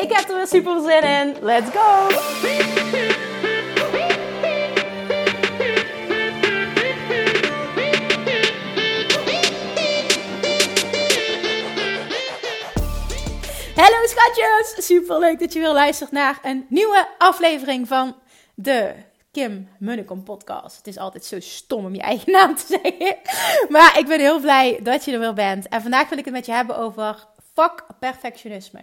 Ik heb er weer super zin in. Let's go! Hallo schatjes! Super leuk dat je weer luistert naar een nieuwe aflevering van de Kim Munnekom podcast. Het is altijd zo stom om je eigen naam te zeggen. Maar ik ben heel blij dat je er weer bent. En vandaag wil ik het met je hebben over fuck perfectionisme.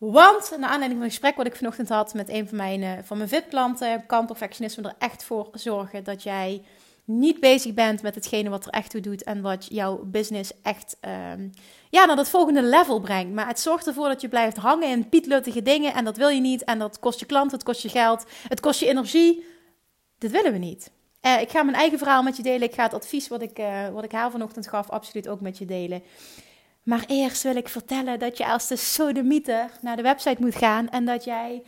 Want, naar aanleiding van een gesprek wat ik vanochtend had met een van mijn, uh, van mijn VIP-klanten, kan perfectionisme er echt voor zorgen dat jij niet bezig bent met hetgene wat er echt toe doet en wat jouw business echt um, ja, naar het volgende level brengt. Maar het zorgt ervoor dat je blijft hangen in pietluttige dingen en dat wil je niet. En dat kost je klanten, het kost je geld, het kost je energie. Dit willen we niet. Uh, ik ga mijn eigen verhaal met je delen. Ik ga het advies wat ik, uh, wat ik haar vanochtend gaf absoluut ook met je delen. Maar eerst wil ik vertellen dat je als de sodemieter naar de website moet gaan en dat jij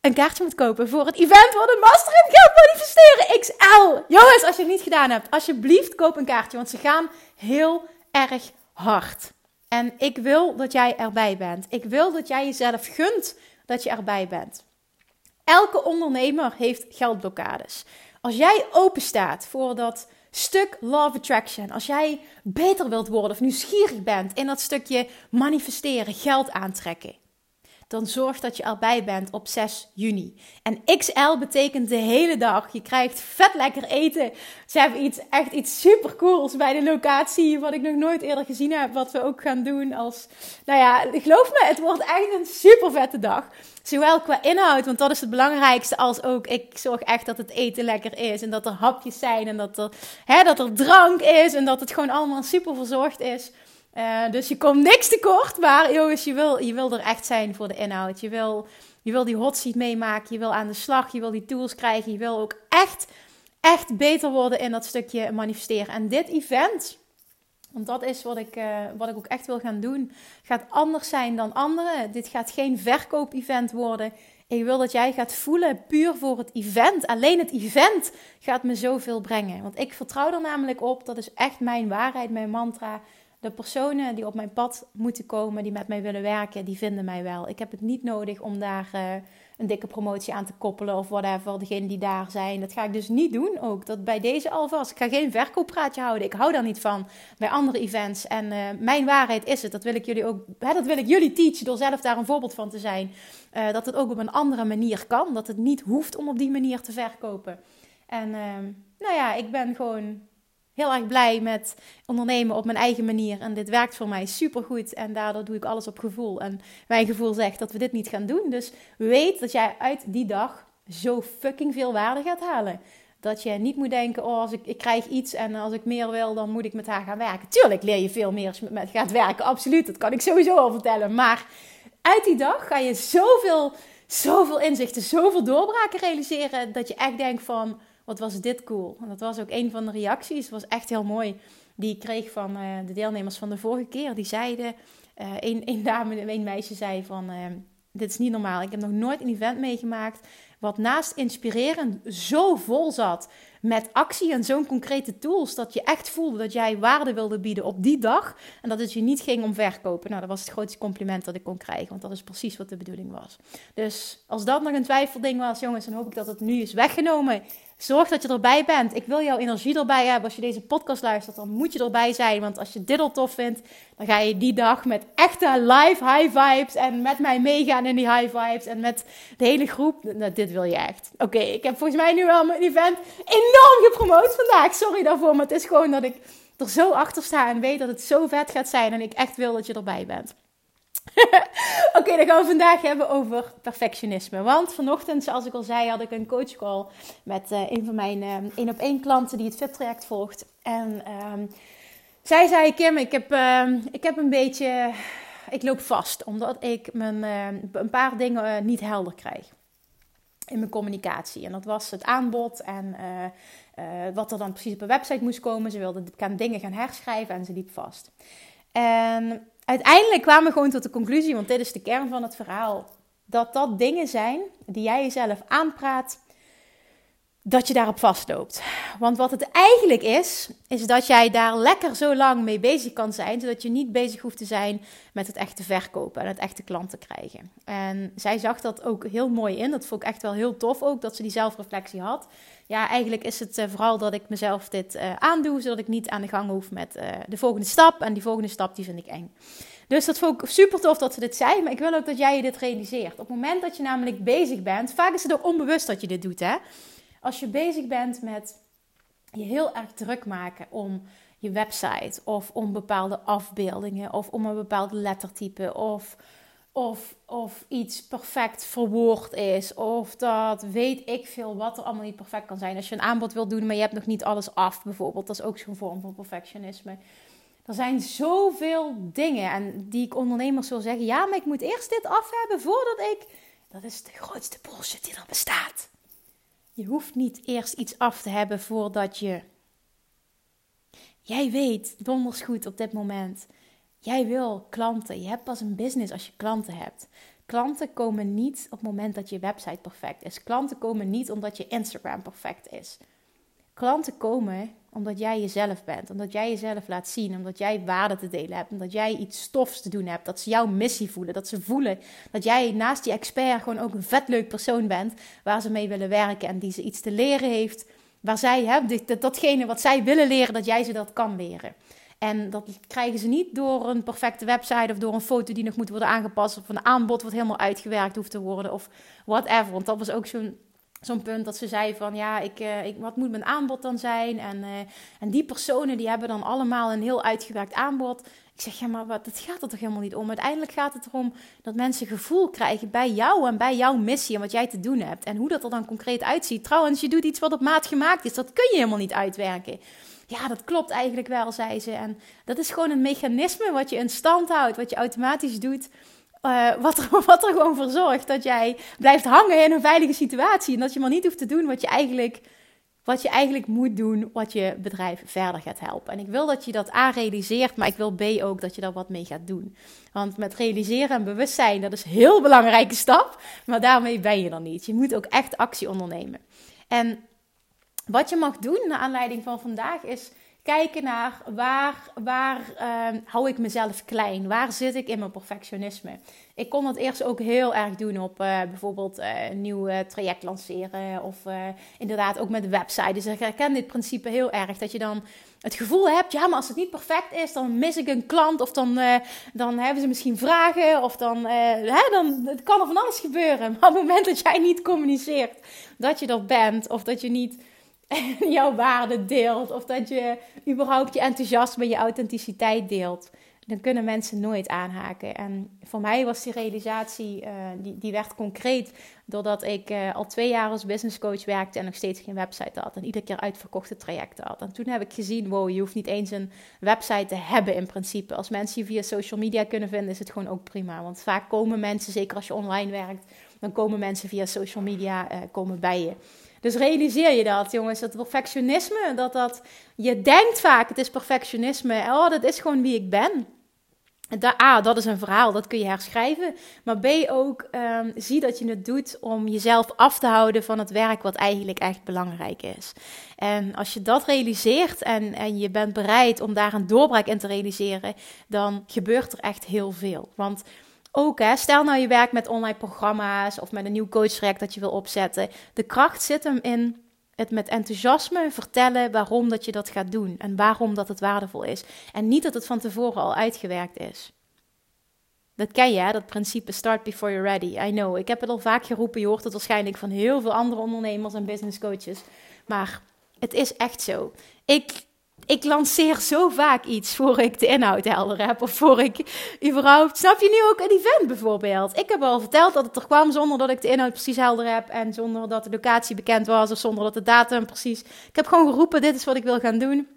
een kaartje moet kopen voor het event voor de Master in Geld Manifesteren XL. Jongens, als je het niet gedaan hebt, alsjeblieft koop een kaartje, want ze gaan heel erg hard. En ik wil dat jij erbij bent. Ik wil dat jij jezelf gunt dat je erbij bent. Elke ondernemer heeft geldblokkades. Als jij open staat voor dat stuk love attraction, als jij beter wilt worden of nieuwsgierig bent in dat stukje manifesteren, geld aantrekken, dan zorg dat je erbij bent op 6 juni. En XL betekent de hele dag. Je krijgt vet lekker eten. Ze hebben iets, echt iets super cools bij de locatie, wat ik nog nooit eerder gezien heb, wat we ook gaan doen als, nou ja, geloof me, het wordt echt een super vette dag. Zowel qua inhoud, want dat is het belangrijkste, als ook ik zorg echt dat het eten lekker is en dat er hapjes zijn en dat er, hè, dat er drank is en dat het gewoon allemaal super verzorgd is. Uh, dus je komt niks tekort, maar jongens, je wil, je wil er echt zijn voor de inhoud. Je wil, je wil die hot seat meemaken, je wil aan de slag, je wil die tools krijgen, je wil ook echt, echt beter worden in dat stukje manifesteren. En dit event, want dat is wat ik, uh, wat ik ook echt wil gaan doen, gaat anders zijn dan anderen. Dit gaat geen verkoop-event worden. Ik wil dat jij gaat voelen puur voor het event. Alleen het event gaat me zoveel brengen. Want ik vertrouw er namelijk op, dat is echt mijn waarheid, mijn mantra de personen die op mijn pad moeten komen, die met mij willen werken, die vinden mij wel. Ik heb het niet nodig om daar uh, een dikke promotie aan te koppelen of whatever. Degenen die daar zijn. Dat ga ik dus niet doen ook. Dat bij deze alvast. Ik ga geen verkooppraatje houden. Ik hou daar niet van bij andere events. En uh, mijn waarheid is het. Dat wil ik jullie ook. Hè, dat wil ik jullie teachen door zelf daar een voorbeeld van te zijn. Uh, dat het ook op een andere manier kan. Dat het niet hoeft om op die manier te verkopen. En nou ja, ik ben gewoon heel erg blij met ondernemen op mijn eigen manier. En dit werkt voor mij supergoed. En daardoor doe ik alles op gevoel. En mijn gevoel zegt dat we dit niet gaan doen. Dus weet dat jij uit die dag zo fucking veel waarde gaat halen. Dat je niet moet denken, oh, als ik, ik krijg iets en als ik meer wil, dan moet ik met haar gaan werken. Tuurlijk leer je veel meer als je met gaat werken, absoluut. Dat kan ik sowieso al vertellen. Maar uit die dag ga je zoveel, zoveel inzichten, zoveel doorbraken realiseren, dat je echt denkt van wat was dit cool. En dat was ook een van de reacties. Het was echt heel mooi. Die ik kreeg van uh, de deelnemers van de vorige keer. Die zeiden, uh, een, een dame, een meisje zei van... Uh, dit is niet normaal. Ik heb nog nooit een event meegemaakt wat naast inspirerend zo vol zat met actie en zo'n concrete tools dat je echt voelde dat jij waarde wilde bieden op die dag en dat het je niet ging om verkopen. Nou, dat was het grootste compliment dat ik kon krijgen, want dat is precies wat de bedoeling was. Dus als dat nog een twijfelding was, jongens, dan hoop ik dat het nu is weggenomen. Zorg dat je erbij bent. Ik wil jouw energie erbij hebben. Als je deze podcast luistert, dan moet je erbij zijn. Want als je dit al tof vindt, dan ga je die dag met echte live high vibes. En met mij meegaan in die high vibes. En met de hele groep. Nou, dit wil je echt. Oké, ik heb volgens mij nu wel mijn event enorm gepromoot vandaag. Sorry daarvoor, maar het is gewoon dat ik er zo achter sta. En weet dat het zo vet gaat zijn. En ik echt wil dat je erbij bent. Oké, okay, dan gaan we vandaag hebben over perfectionisme. Want vanochtend, zoals ik al zei, had ik een coachcall met uh, een van mijn uh, één op één klanten die het VIP-traject volgt. En um, zij zei, Kim, ik heb, uh, ik heb een beetje ik loop vast omdat ik mijn, een paar dingen niet helder krijg in mijn communicatie. En dat was het aanbod en wat er dan precies op een website moest komen. Ze wilde dingen gaan herschrijven en ze liep vast. En uiteindelijk kwamen we gewoon tot de conclusie, want dit is de kern van het verhaal, dat dat dingen zijn die jij jezelf aanpraat dat je daarop vastloopt. Want wat het eigenlijk is, is dat jij daar lekker zo lang mee bezig kan zijn, zodat je niet bezig hoeft te zijn met het echte verkopen en het echte klanten krijgen. En zij zag dat ook heel mooi in. Dat vond ik echt wel heel tof ook, dat ze die zelfreflectie had. Ja, eigenlijk is het eh, vooral dat ik mezelf dit uh, aandoe, zodat ik niet aan de gang hoef met uh, de volgende stap. En die volgende stap, die vind ik eng. Dus dat vond ik super tof dat ze dit zei. Maar ik wil ook dat jij je dit realiseert. Op het moment dat je namelijk bezig bent, vaak is het ook onbewust dat je dit doet, hè als je bezig bent met je heel erg druk maken om je website of om bepaalde afbeeldingen of om een bepaald lettertype of, of, of iets perfect verwoord is of dat weet ik veel wat er allemaal niet perfect kan zijn. Als je een aanbod wilt doen, maar je hebt nog niet alles af bijvoorbeeld, dat is ook zo'n vorm van perfectionisme. Er zijn zoveel dingen en die ik ondernemers wil zeggen, ja, maar ik moet eerst dit af hebben voordat ik... Dat is de grootste bullshit die er bestaat. Je hoeft niet eerst iets af te hebben voordat je. Jij weet donders goed op dit moment. Jij wil klanten. Je hebt pas een business als je klanten hebt. Klanten komen niet op het moment dat je website perfect is. Klanten komen niet omdat je Instagram perfect is. Klanten komen omdat jij jezelf bent, omdat jij jezelf laat zien, omdat jij waarde te delen hebt, omdat jij iets stofs te doen hebt, dat ze jouw missie voelen, dat ze voelen dat jij naast die expert gewoon ook een vet leuk persoon bent waar ze mee willen werken en die ze iets te leren heeft, waar zij, hè, datgene wat zij willen leren, dat jij ze dat kan leren. En dat krijgen ze niet door een perfecte website of door een foto die nog moet worden aangepast of een aanbod wat helemaal uitgewerkt hoeft te worden of whatever. Want dat was ook zo'n zo'n punt dat ze zei van ja, ik, uh, ik, wat moet mijn aanbod dan zijn? En, uh, en die personen die hebben dan allemaal een heel uitgewerkt aanbod. Ik zeg ja, maar wat, het gaat er toch helemaal niet om. Uiteindelijk gaat het erom dat mensen gevoel krijgen bij jou en bij jouw missie en wat jij te doen hebt. En hoe dat er dan concreet uitziet. Trouwens, je doet iets wat op maat gemaakt is. Dat kun je helemaal niet uitwerken. Ja, dat klopt eigenlijk wel, zei ze. En dat is gewoon een mechanisme wat je in stand houdt, wat je automatisch doet. Uh, wat, er, wat er gewoon voor zorgt dat jij blijft hangen in een veilige situatie. En dat je maar niet hoeft te doen wat je eigenlijk, wat je eigenlijk moet doen, wat je bedrijf verder gaat helpen. En ik wil dat je dat A realiseert, maar ik wil B ook dat je daar wat mee gaat doen. Want met realiseren en bewustzijn, dat is een heel belangrijke stap. Maar daarmee ben je er niet. Je moet ook echt actie ondernemen. En wat je mag doen, naar aanleiding van vandaag, is kijken naar waar, waar uh, hou ik mezelf klein? Waar zit ik in mijn perfectionisme? Ik kon dat eerst ook heel erg doen op uh, bijvoorbeeld uh, een nieuw traject lanceren of eh, inderdaad ook met websites. Dus ik herken dit principe heel erg. Dat je dan het gevoel hebt, ja, maar als het niet perfect is, dan mis ik een klant of dan, dan hebben ze misschien vragen of dan, hè, dan het kan er van alles gebeuren. Maar op het moment dat jij niet communiceert dat je er bent of dat je niet jouw waarde deelt. Of dat je überhaupt je enthousiasme, je authenticiteit deelt. Dan kunnen mensen nooit aanhaken. En voor mij was die realisatie, uh, die, die werd concreet doordat ik uh, al twee jaar als business coach werkte en nog steeds geen website had. En iedere keer uitverkochte trajecten had. En toen heb ik gezien, wow, je hoeft niet eens een website te hebben in principe. Als mensen je via social media kunnen vinden, is het gewoon ook prima. Want vaak komen mensen, zeker als je online werkt, dan komen mensen via social media uh, komen bij je. Dus realiseer je dat, jongens. Dat perfectionisme, dat dat... Je denkt vaak, het is perfectionisme. Oh, dat is gewoon wie ik ben. A, dat is een verhaal, dat kun je herschrijven. Maar B, ook um, zie dat je het doet om jezelf af te houden van het werk wat eigenlijk echt belangrijk is. En als je dat realiseert en, en je bent bereid om daar een doorbraak in te realiseren, dan gebeurt er echt heel veel. Want ook, hè, stel nou je werkt met online programma's of met een nieuw coachtraject dat je wil opzetten. De kracht zit hem in het met enthousiasme vertellen waarom dat je dat gaat doen en waarom dat het waardevol is. En niet dat het van tevoren al uitgewerkt is. Dat ken je, hè? dat principe start before you're ready. I know, ik heb het al vaak geroepen, je hoort het waarschijnlijk van heel veel andere ondernemers en business coaches. Maar het is echt zo. Ik ik lanceer zo vaak iets voor ik de inhoud helder heb. Of voor ik überhaupt. Snap je nu ook een event bijvoorbeeld? Ik heb al verteld dat het er kwam zonder dat ik de inhoud precies helder heb. En zonder dat de locatie bekend was. Of zonder dat de datum precies. Ik heb gewoon geroepen: dit is wat ik wil gaan doen.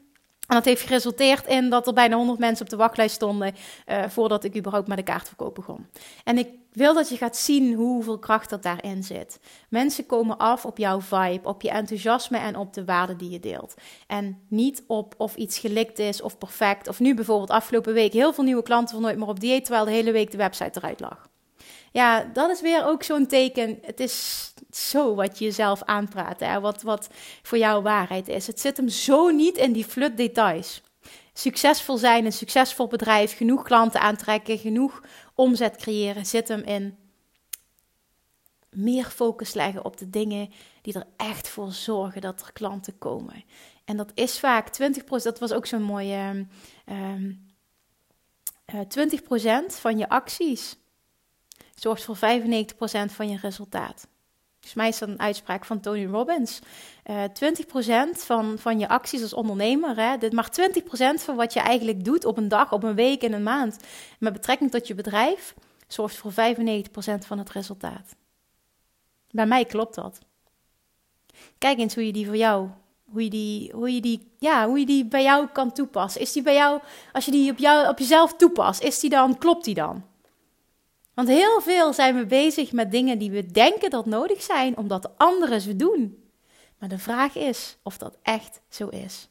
En dat heeft geresulteerd in dat er bijna 100 mensen op de wachtlijst stonden uh, voordat ik überhaupt met de kaartverkoop begon. En ik wil dat je gaat zien hoeveel kracht dat daarin zit. Mensen komen af op jouw vibe, op je enthousiasme en op de waarde die je deelt. En niet op of iets gelikt is of perfect. Of nu bijvoorbeeld afgelopen week heel veel nieuwe klanten van Nooit meer op dieet, terwijl de hele week de website eruit lag. Ja, dat is weer ook zo'n teken. Het is zo wat je jezelf aanpraat, hè? Wat, wat voor jou waarheid is. Het zit hem zo niet in die flut details. Succesvol zijn, een succesvol bedrijf, genoeg klanten aantrekken, genoeg omzet creëren, zit hem in meer focus leggen op de dingen die er echt voor zorgen dat er klanten komen. En dat is vaak 20%, dat was ook zo'n mooie um, uh, 20% van je acties zorgt voor 95% van je resultaat. Dus mij is dat een uitspraak van Tony Robbins. Uh, eh, 20% van, van je acties als ondernemer, hè, dit maar 20% van wat je eigenlijk doet op een dag, op een week en een maand, met betrekking tot je bedrijf, zorgt voor 95% van het resultaat. Bij mij klopt dat. Kijk eens hoe je die voor jou, hoe je die, hoe je die, ja, hoe je die bij jou kan toepassen. Is die bij jou, als je die op, jou, op jezelf toepast, is die dan, klopt die dan? Want heel veel zijn we bezig met dingen die we denken dat nodig zijn, omdat de anderen ze doen. Maar de vraag is of dat echt zo is.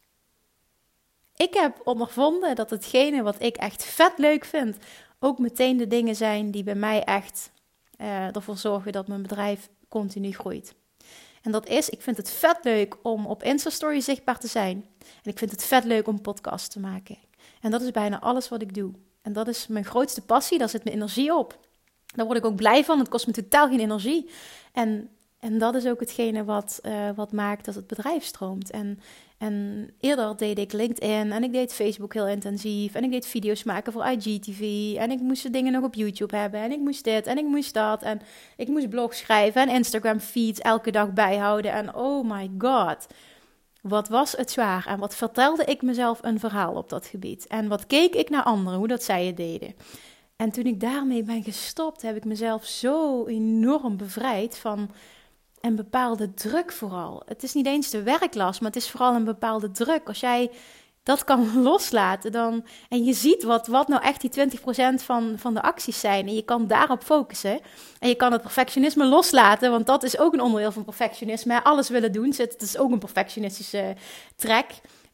Ik heb ondervonden dat hetgene wat ik echt vet leuk vind, ook meteen de dingen zijn die bij mij echt uh, ervoor zorgen dat mijn bedrijf continu groeit. En dat is, ik vind het vet leuk om op Insta-story zichtbaar te zijn. En ik vind het vet leuk om podcasts te maken. En dat is bijna alles wat ik doe. En dat is mijn grootste passie, daar zit mijn energie op. Daar word ik ook blij van. Het kost me totaal geen energie. En, en dat is ook hetgene wat, uh, wat maakt dat het bedrijf stroomt. En, en eerder deed ik LinkedIn en ik deed Facebook heel intensief. En ik deed video's maken voor IGTV. En ik moest dingen nog op YouTube hebben. En ik moest dit en ik moest dat. En ik moest blogs schrijven en Instagram feeds elke dag bijhouden. En oh my god. Wat was het zwaar en wat vertelde ik mezelf een verhaal op dat gebied? En wat keek ik naar anderen, hoe dat zij het deden? En toen ik daarmee ben gestopt, heb ik mezelf zo enorm bevrijd van een bepaalde druk vooral. Het is niet eens de werklast, maar het is vooral een bepaalde druk. Als jij dat kan loslaten dan, en je ziet wat, wat nou echt die 20% van, van de acties zijn en je kan daarop focussen en je kan het perfectionisme loslaten, want dat is ook een onderdeel van perfectionisme. Alles willen doen, het is ook een perfectionistische trek.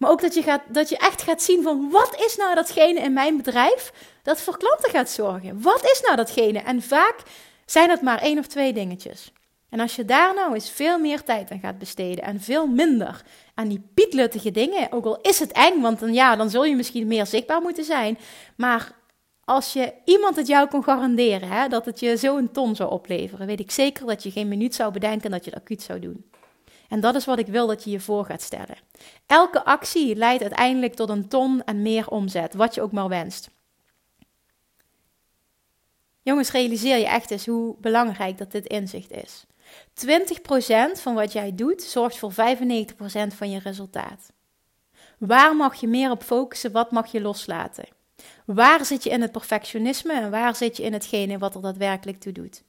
Maar ook dat je, gaat, dat je echt gaat zien van wat is nou datgene in mijn bedrijf dat voor klanten gaat zorgen? Wat is nou datgene? En vaak zijn het maar één of twee dingetjes. En als je daar nou eens veel meer tijd aan gaat besteden en veel minder aan die pietluttige dingen, ook al is het eng, want dan, ja, dan zul je misschien meer zichtbaar moeten zijn. Maar als je iemand het jou kon garanderen hè, dat het je zo een ton zou opleveren, weet ik zeker dat je geen minuut zou bedenken dat je het acuut zou doen. En dat is wat ik wil dat je je voor gaat stellen. Elke actie leidt uiteindelijk tot een ton en meer omzet, wat je ook maar wenst. Jongens, realiseer je echt eens hoe belangrijk dat dit inzicht is. 20% van wat jij doet zorgt voor 95% van je resultaat. Waar mag je meer op focussen? Wat mag je loslaten? Waar zit je in het perfectionisme en waar zit je in hetgene wat er daadwerkelijk toe doet?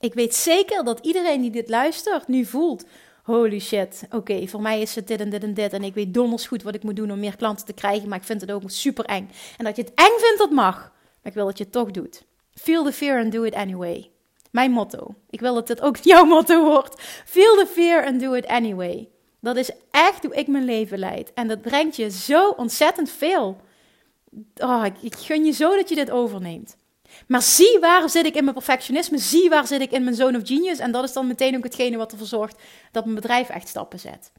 Ik weet zeker dat iedereen die dit luistert nu voelt: holy shit, oké, voor mij is het dit en dit en dit. En ik weet donders goed wat ik moet doen om meer klanten te krijgen, maar ik vind het ook super eng. En dat je het eng vindt, dat mag. Maar ik wil dat je het toch doet. Feel the fear and do it anyway. Mijn motto. Ik wil dat dit ook jouw motto wordt. Feel the fear and do it anyway. Dat is echt hoe ik mijn leven leid. En dat brengt je zo ontzettend veel. Oh, ik, ik gun je zo dat je dit overneemt. Maar zie waar zit ik in mijn perfectionisme, zie waar zit ik in mijn zone of genius. En dat is dan meteen ook hetgene wat ervoor zorgt dat mijn bedrijf echt stappen zet.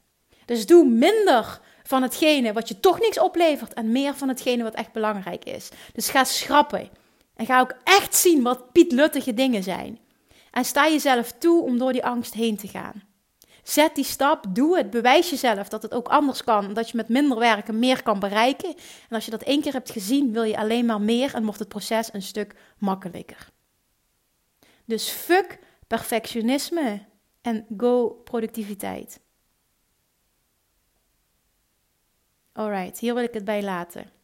Dus doe minder van hetgene wat je toch niks oplevert en meer van hetgene wat echt belangrijk is. Dus ga schrappen. En ga ook echt zien wat pietluttige dingen zijn. En sta jezelf toe om door die angst heen te gaan. Zet die stap, doe het, bewijs jezelf dat het ook anders kan, dat je met minder werken meer kan bereiken. En als je dat één keer hebt gezien, wil je alleen maar meer en wordt het proces een stuk makkelijker. Dus fuck perfectionisme en go productiviteit. Alright, hier wil ik het bij laten.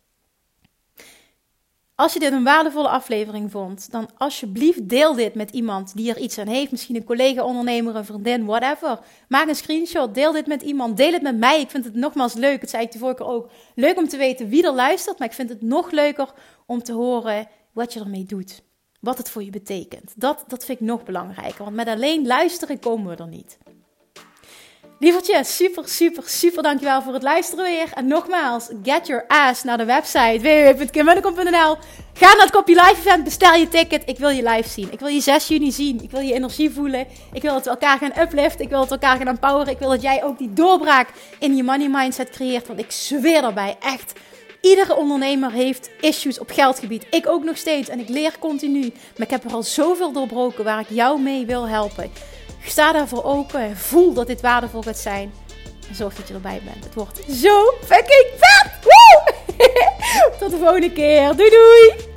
Als je dit een waardevolle aflevering vond, dan alsjeblieft deel dit met iemand die er iets aan heeft. Misschien een collega, ondernemer, een vriendin, whatever. Maak een screenshot, deel dit met iemand, deel het met mij. Ik vind het nogmaals leuk, het zei ik de vorige ook, leuk om te weten wie er luistert. Maar ik vind het nog leuker om te horen wat je ermee doet. Wat het voor je betekent. Dat, dat vind ik nog belangrijker, want met alleen luisteren komen we er niet. Lievertje, super, super, super dankjewel voor het luisteren weer. En nogmaals, get your ass naar de website www.kimmunnekom.nl. Ga naar het Copy Live event, bestel je ticket. Ik wil je live zien. Ik wil je 6 juni zien. Ik wil je energie voelen. Ik wil dat we elkaar gaan upliften. Ik wil dat we elkaar gaan empoweren. Ik wil dat jij ook die doorbraak in je money mindset creëert. Want ik zweer daarbij echt... Iedere ondernemer heeft issues op geldgebied. Ik ook nog steeds. En ik leer continu. Maar ik heb er al zoveel doorbroken waar ik jou mee wil helpen. Sta daarvoor open. Voel dat dit waardevol gaat zijn. En zorg dat je erbij bent. Het wordt zo fucking vet. Woe! Tot de volgende keer. Doei doei.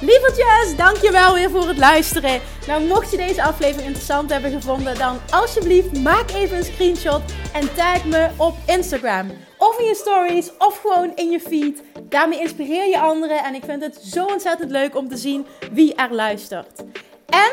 Lievertjes, dankjewel weer voor het luisteren. Nou, mocht je deze aflevering interessant hebben gevonden, dan alsjeblieft maak even een screenshot en tag me op Instagram. Of in je stories, of gewoon in je feed. Daarmee inspireer je anderen en ik vind het zo ontzettend leuk om te zien wie er luistert. En